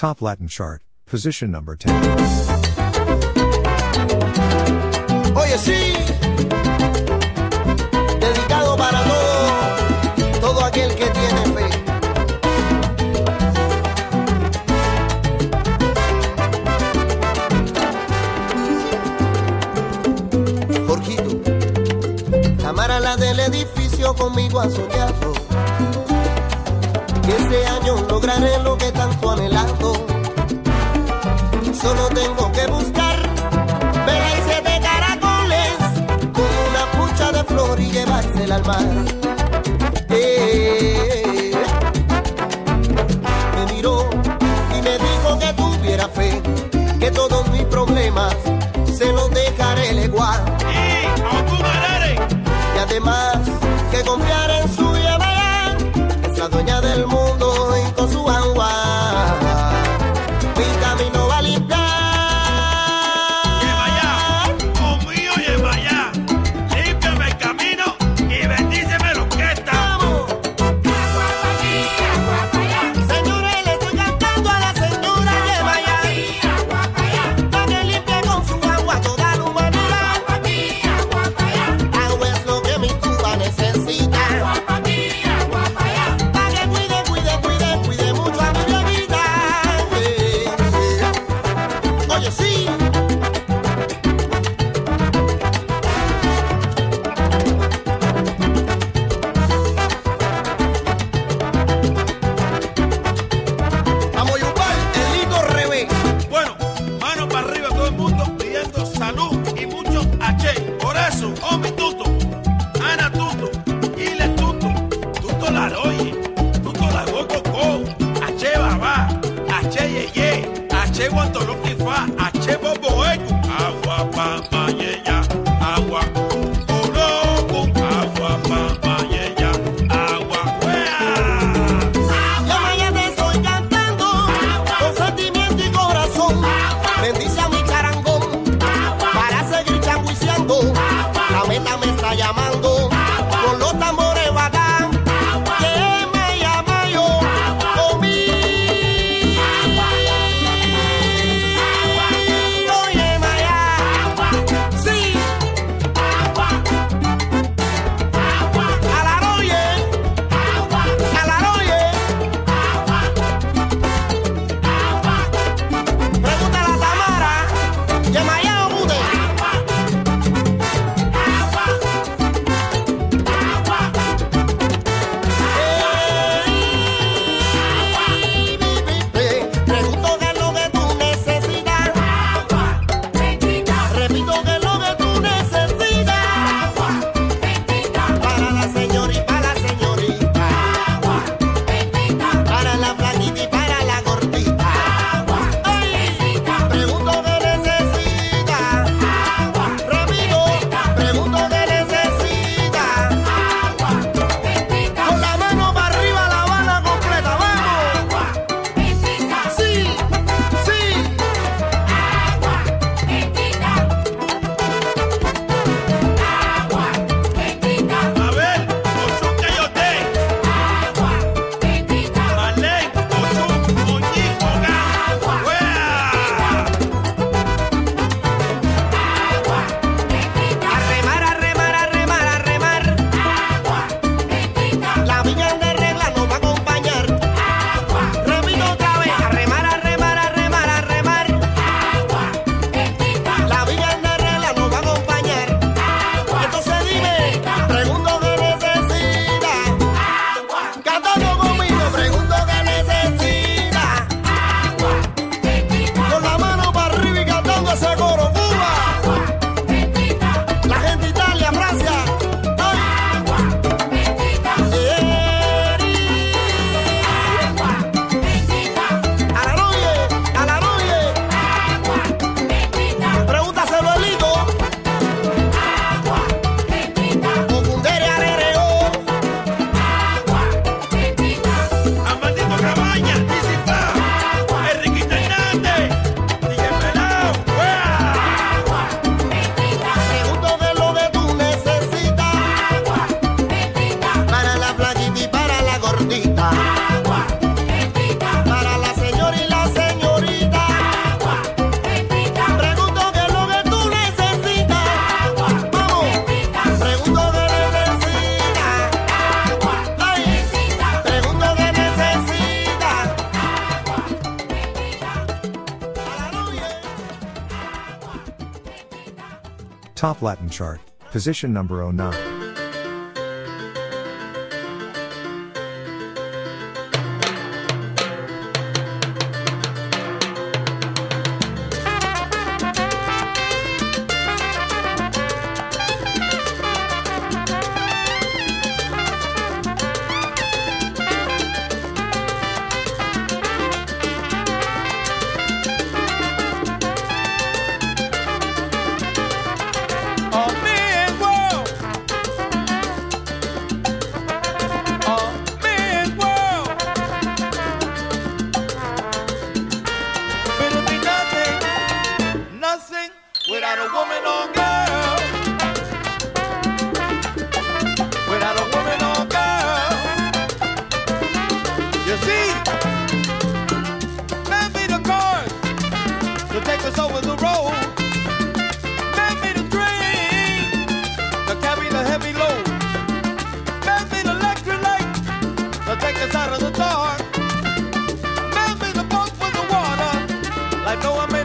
Top Latin chart, position number 10. Oye, sí. Dedicado para todo, todo aquel que tiene fe. Jorgito, Tamara la del edificio conmigo a soñarlo este año lograré lo que tanto anhelado. Solo tengo que buscar velas de caracoles con una pucha de flor y llevársela al mar. Eh, me miró y me dijo que tuviera fe, que todos mis problemas se los dejaré leguar. Y además que confiar Top Latin chart, position number 09. I know I'm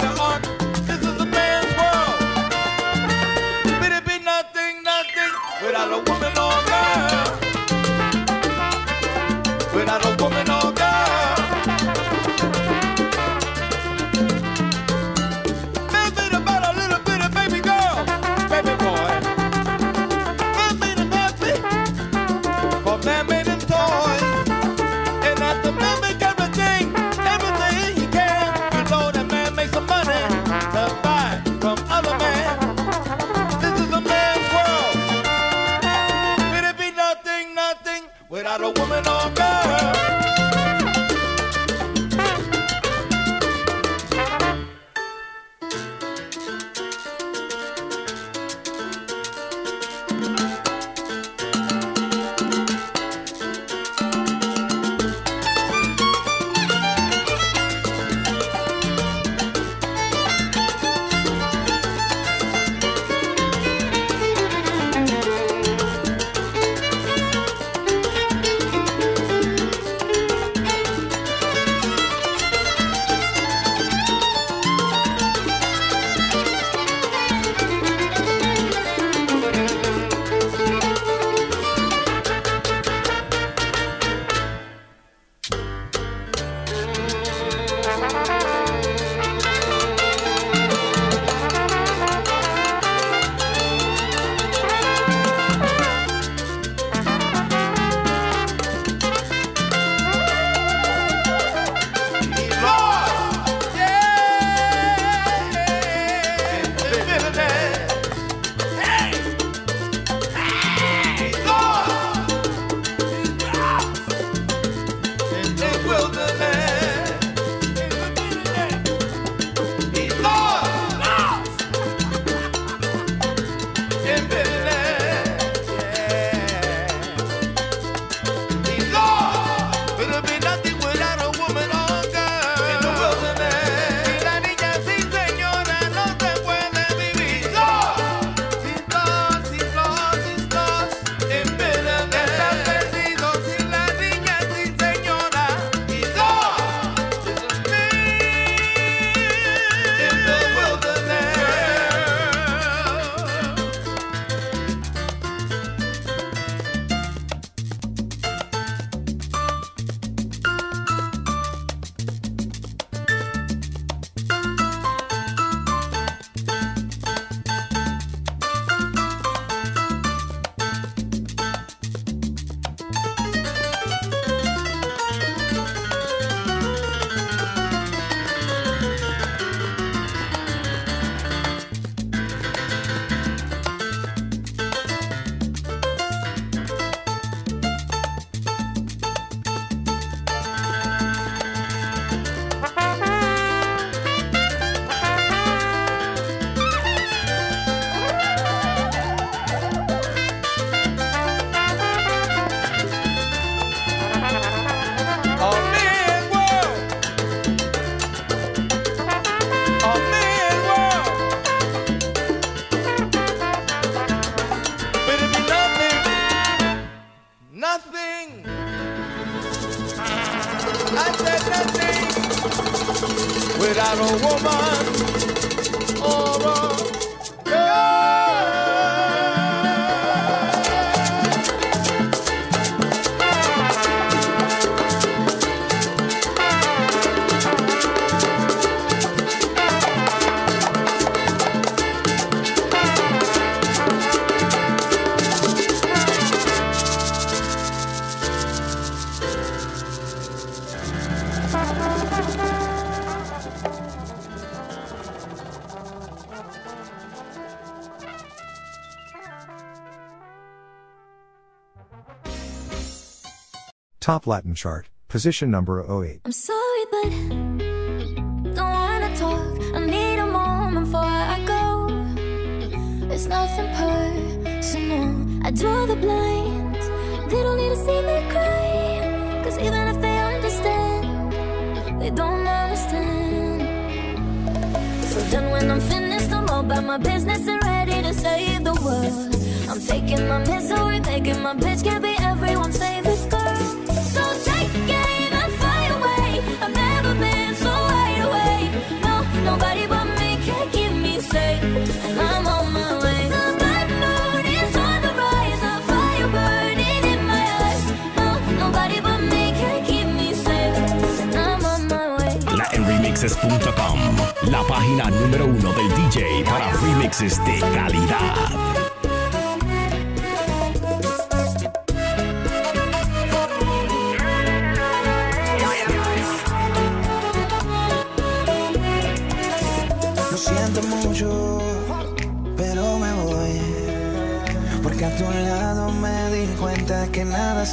Top Latin chart, position number 08. I'm sorry, but don't wanna talk. I need a moment before I go. It's nothing personal. I draw the blinds. They don't need to see me cry. Cause even if they understand, they don't understand. So then when I'm finished, I'm all about my business and ready to save the world. I'm taking my misery, making my bitch can be everyone's favorite LatinRemixes.com, la página número uno del DJ para remixes de calidad.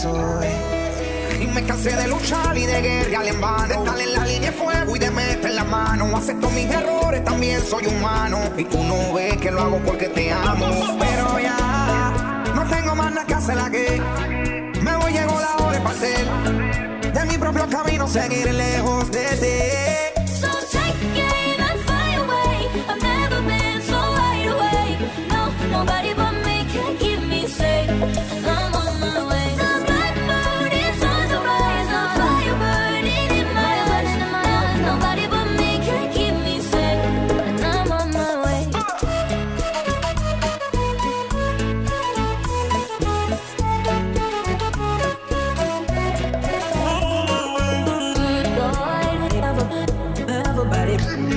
Y me cansé de luchar y de guerrear en vano. De estar en la línea de fuego y de meter la mano. Acepto mis errores, también soy humano. Y tú no ves que lo hago porque te amo. Pero ya, no tengo más nada que hacer aquí. Me voy, llegó la hora de partir. De mi propio camino, seguir lejos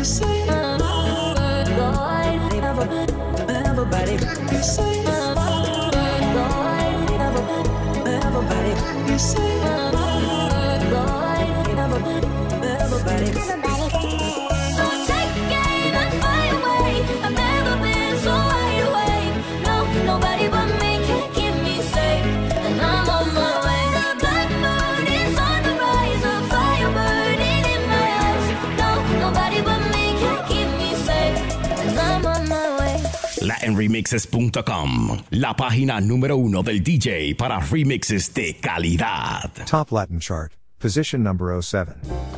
Everybody, everybody. LatinRemixes.com, la página número uno del DJ para remixes de calidad. Top Latin chart, position number 07.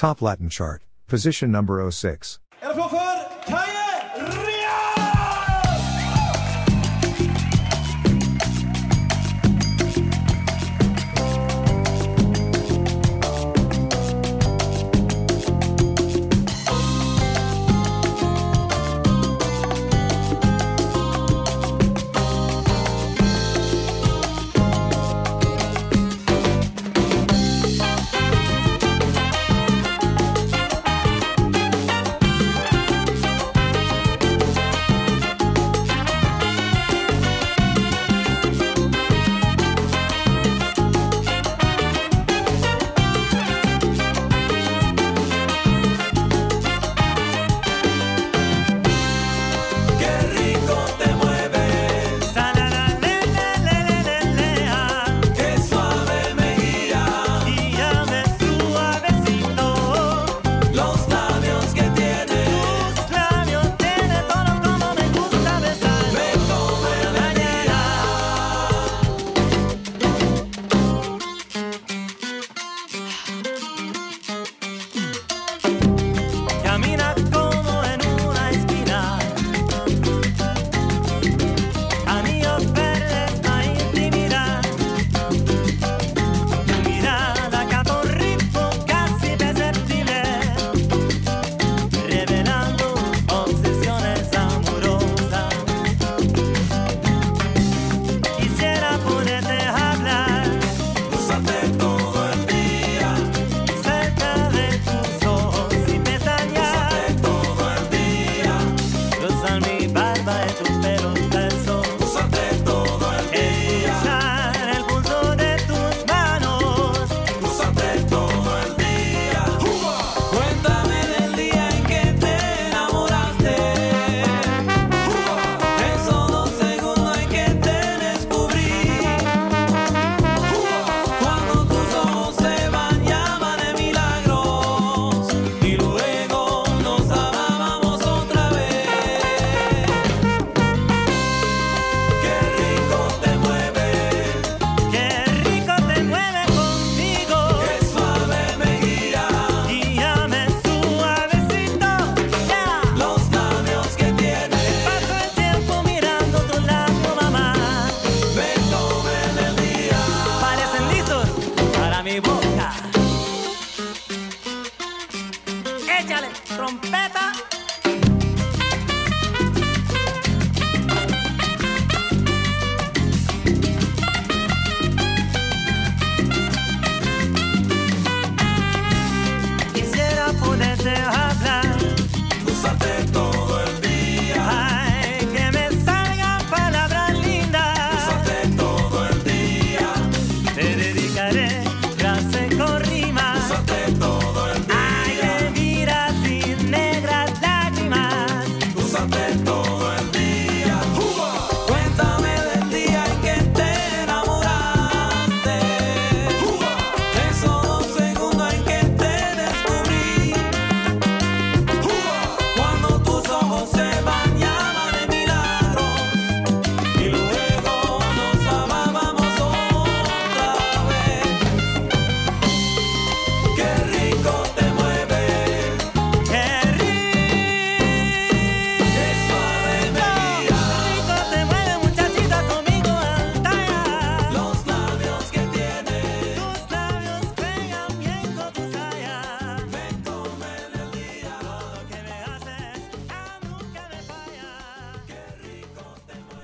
Top Latin chart, position number 06.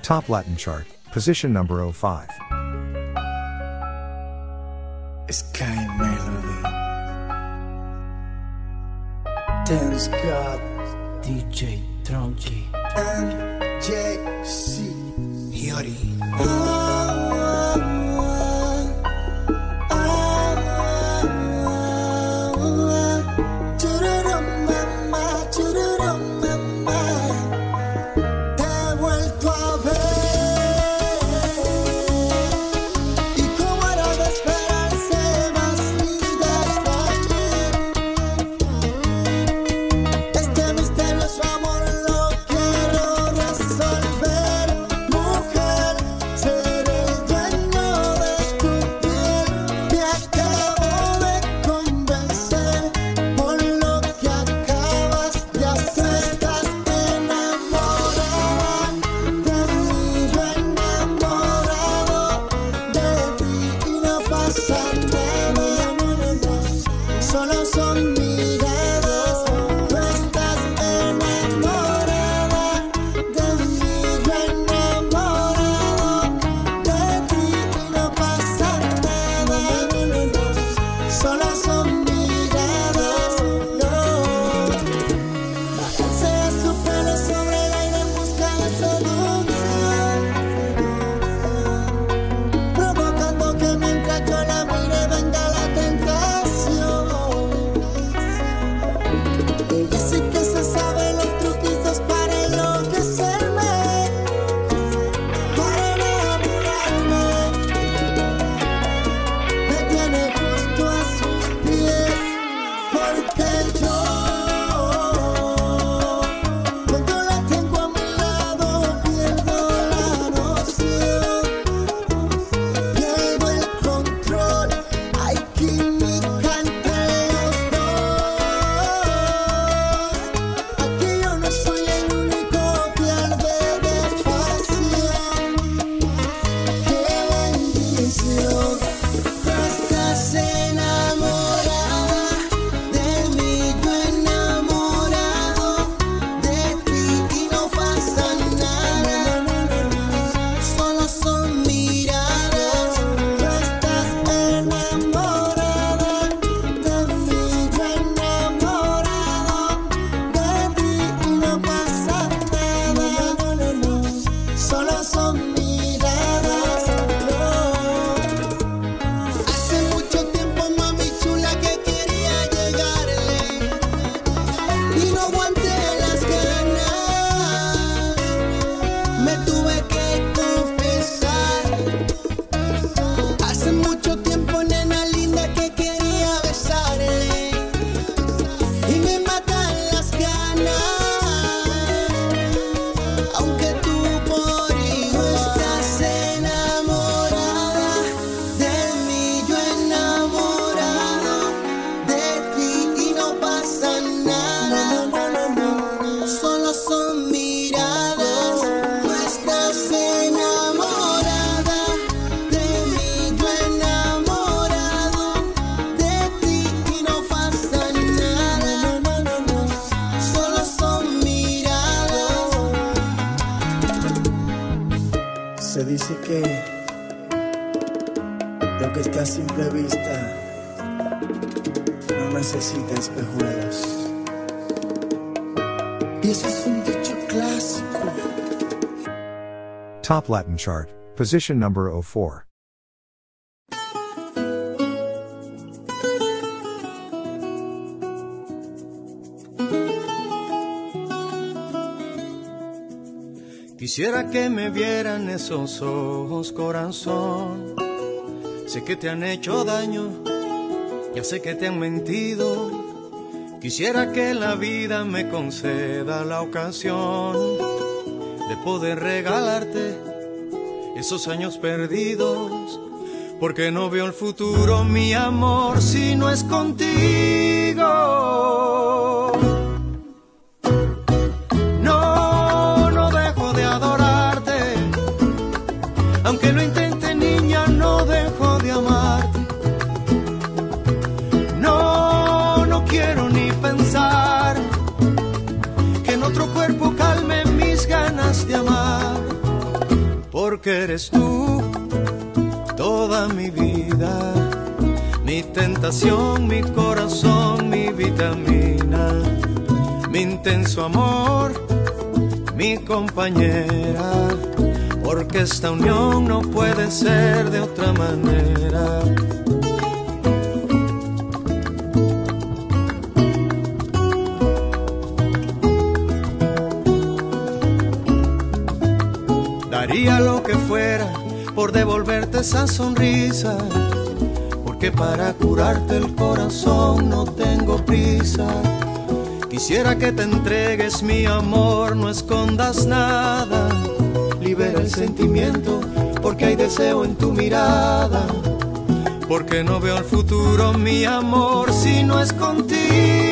Top Latin chart, position number 05. Sky Melody. Dance God, DJ Tronchi. Top Latin chart, position number 04. Quisiera que me vieran esos ojos, corazón. Sé que te han hecho daño, ya sé que te han mentido. Quisiera que la vida me conceda la ocasión de poder regalarte esos años perdidos. Porque no veo el futuro, mi amor, si no es contigo. Eres tú toda mi vida, mi tentación, mi corazón, mi vitamina, mi intenso amor, mi compañera, porque esta unión no puede ser de otra manera. Esa sonrisa, porque para curarte el corazón no tengo prisa. Quisiera que te entregues mi amor, no escondas nada. Libera el sentimiento, porque hay deseo en tu mirada. Porque no veo el futuro, mi amor, si no es contigo.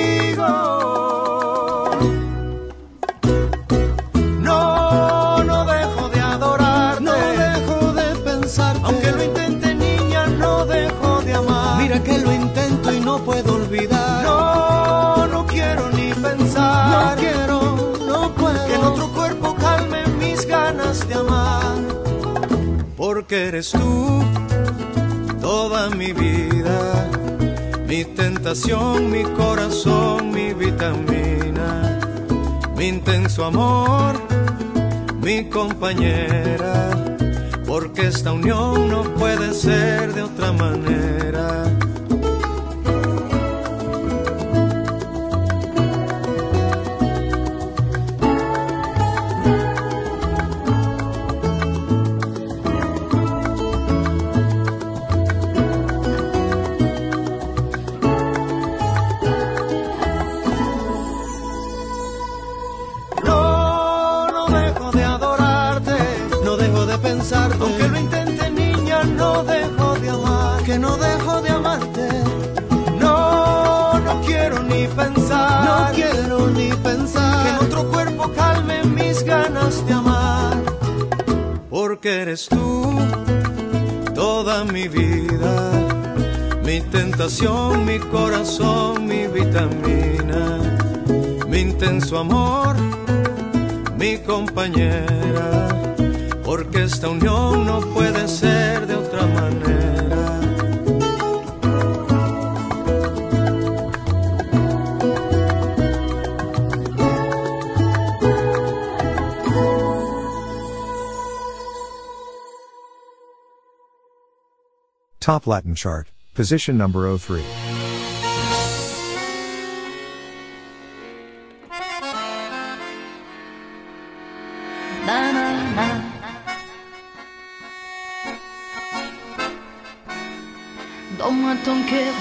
Eres tú toda mi vida, mi tentación, mi corazón, mi vitamina, mi intenso amor, mi compañera, porque esta unión no puede ser de otra manera. Porque eres tú toda mi vida. Mi tentación, mi corazón, mi vitamina, mi intenso amor, mi compañera, porque esta unión no puede ser de otra manera. Top Latin chart, position number 03. Na, na, na. Donne-moi ton cœur,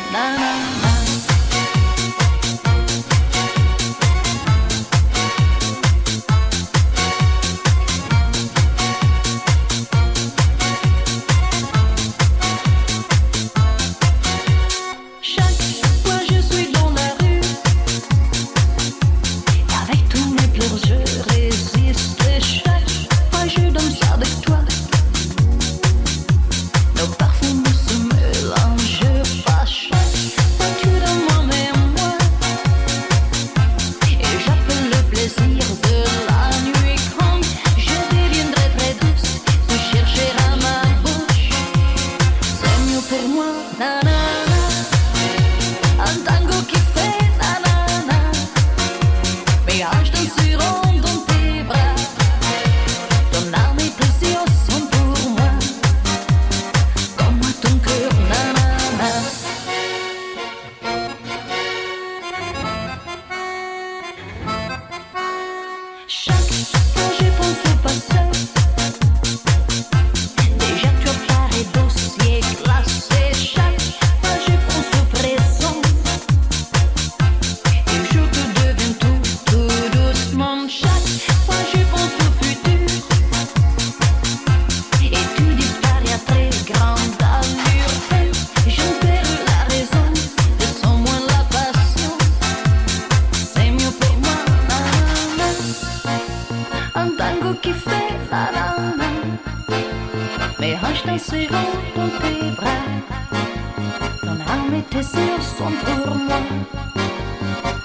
Et tes yeux sont pour moi.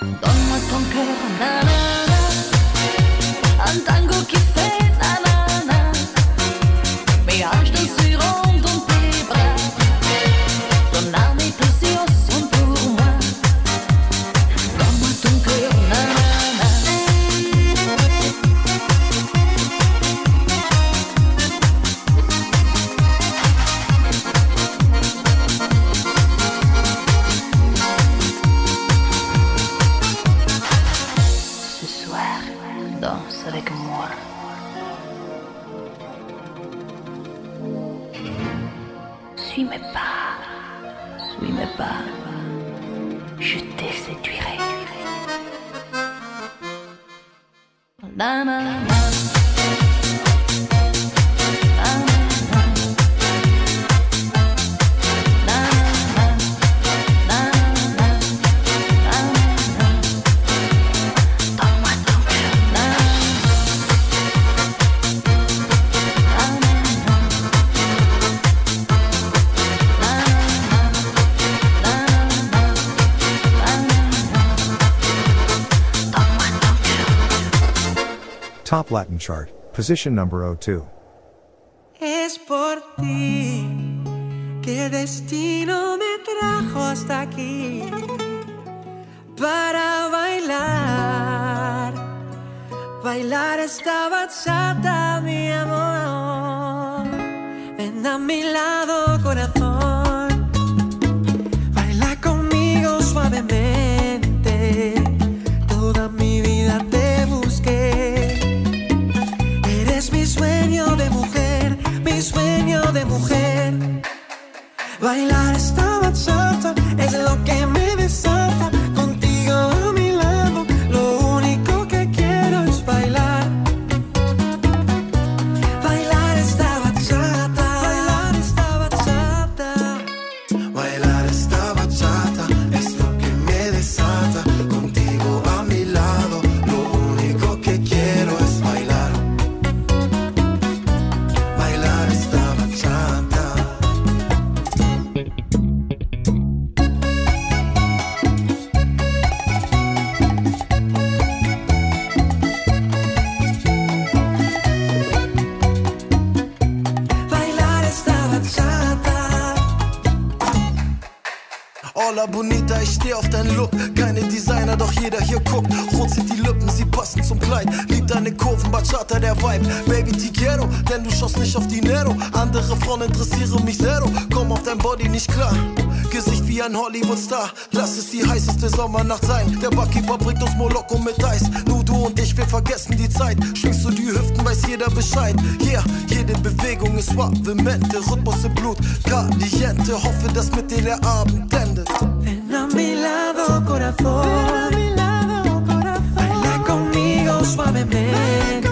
Donne-moi ton cœur, na na na. Un tango qui fait Top Latin chart, position number 02. Es por ti que destino me trajo hasta aquí para bailar, bailar esta bachata, mi amor. Ven a mi lado, corazón, Bailar esta bachata es lo que me Hola Bonita, ich steh auf deinen Look. Keine Designer, doch jeder hier guckt. Rot sind die Lippen, sie passen zum Kleid. Lieb deine Kurven, Bachata, der Vibe. Baby, quiero, denn du schaust nicht auf Dinero. Andere Frauen interessieren mich zero. Komm auf dein Body nicht klar. Gesicht wie ein Hollywood-Star. Lass es die heißeste Sommernacht sein. Der Barkeeper bringt uns Moloko mit Eis. Nur du und ich, wir vergessen die Zeit. Schwingst du die Hüften, weiß jeder Bescheid. Yeah, jede Bewegung ist suavemente. Rhythmus im Blut, caliente. Hoffe, dass mit dir der Abend endet. Mi lado, corazón. Baila conmigo suavemente.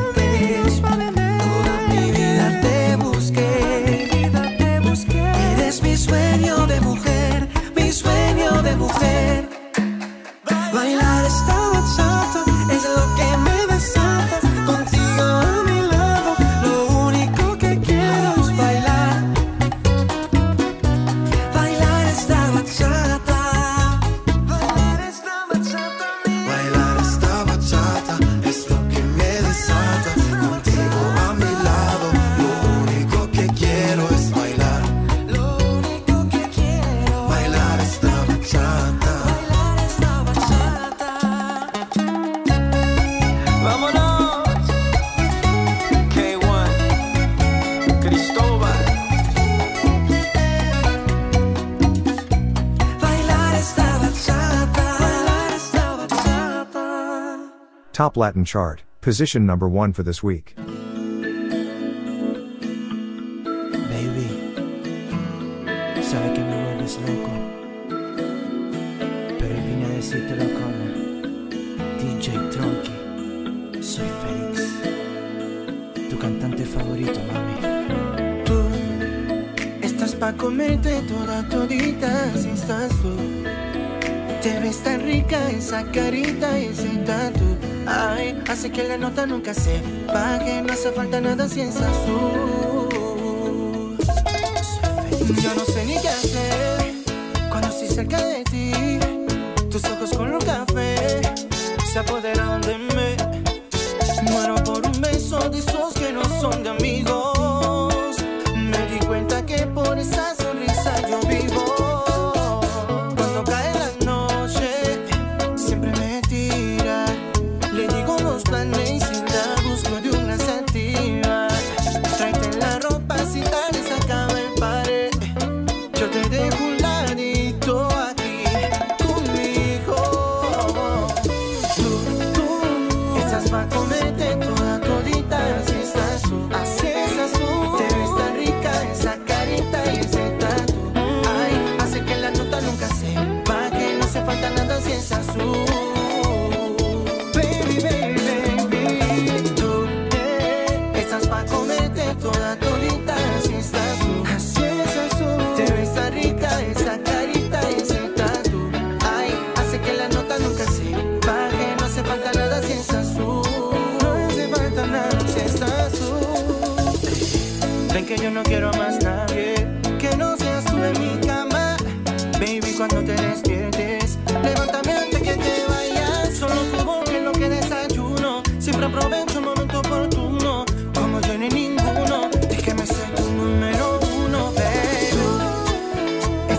Top Latin chart, position number 1 for this week.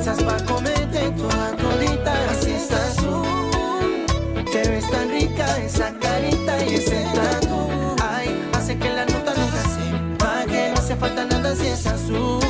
Esas pa' toda todita, así estás tú. Te ves tan rica esa carita y ese tatu. Ay, hace que la nota nunca se pague, no hace falta nada si es azul.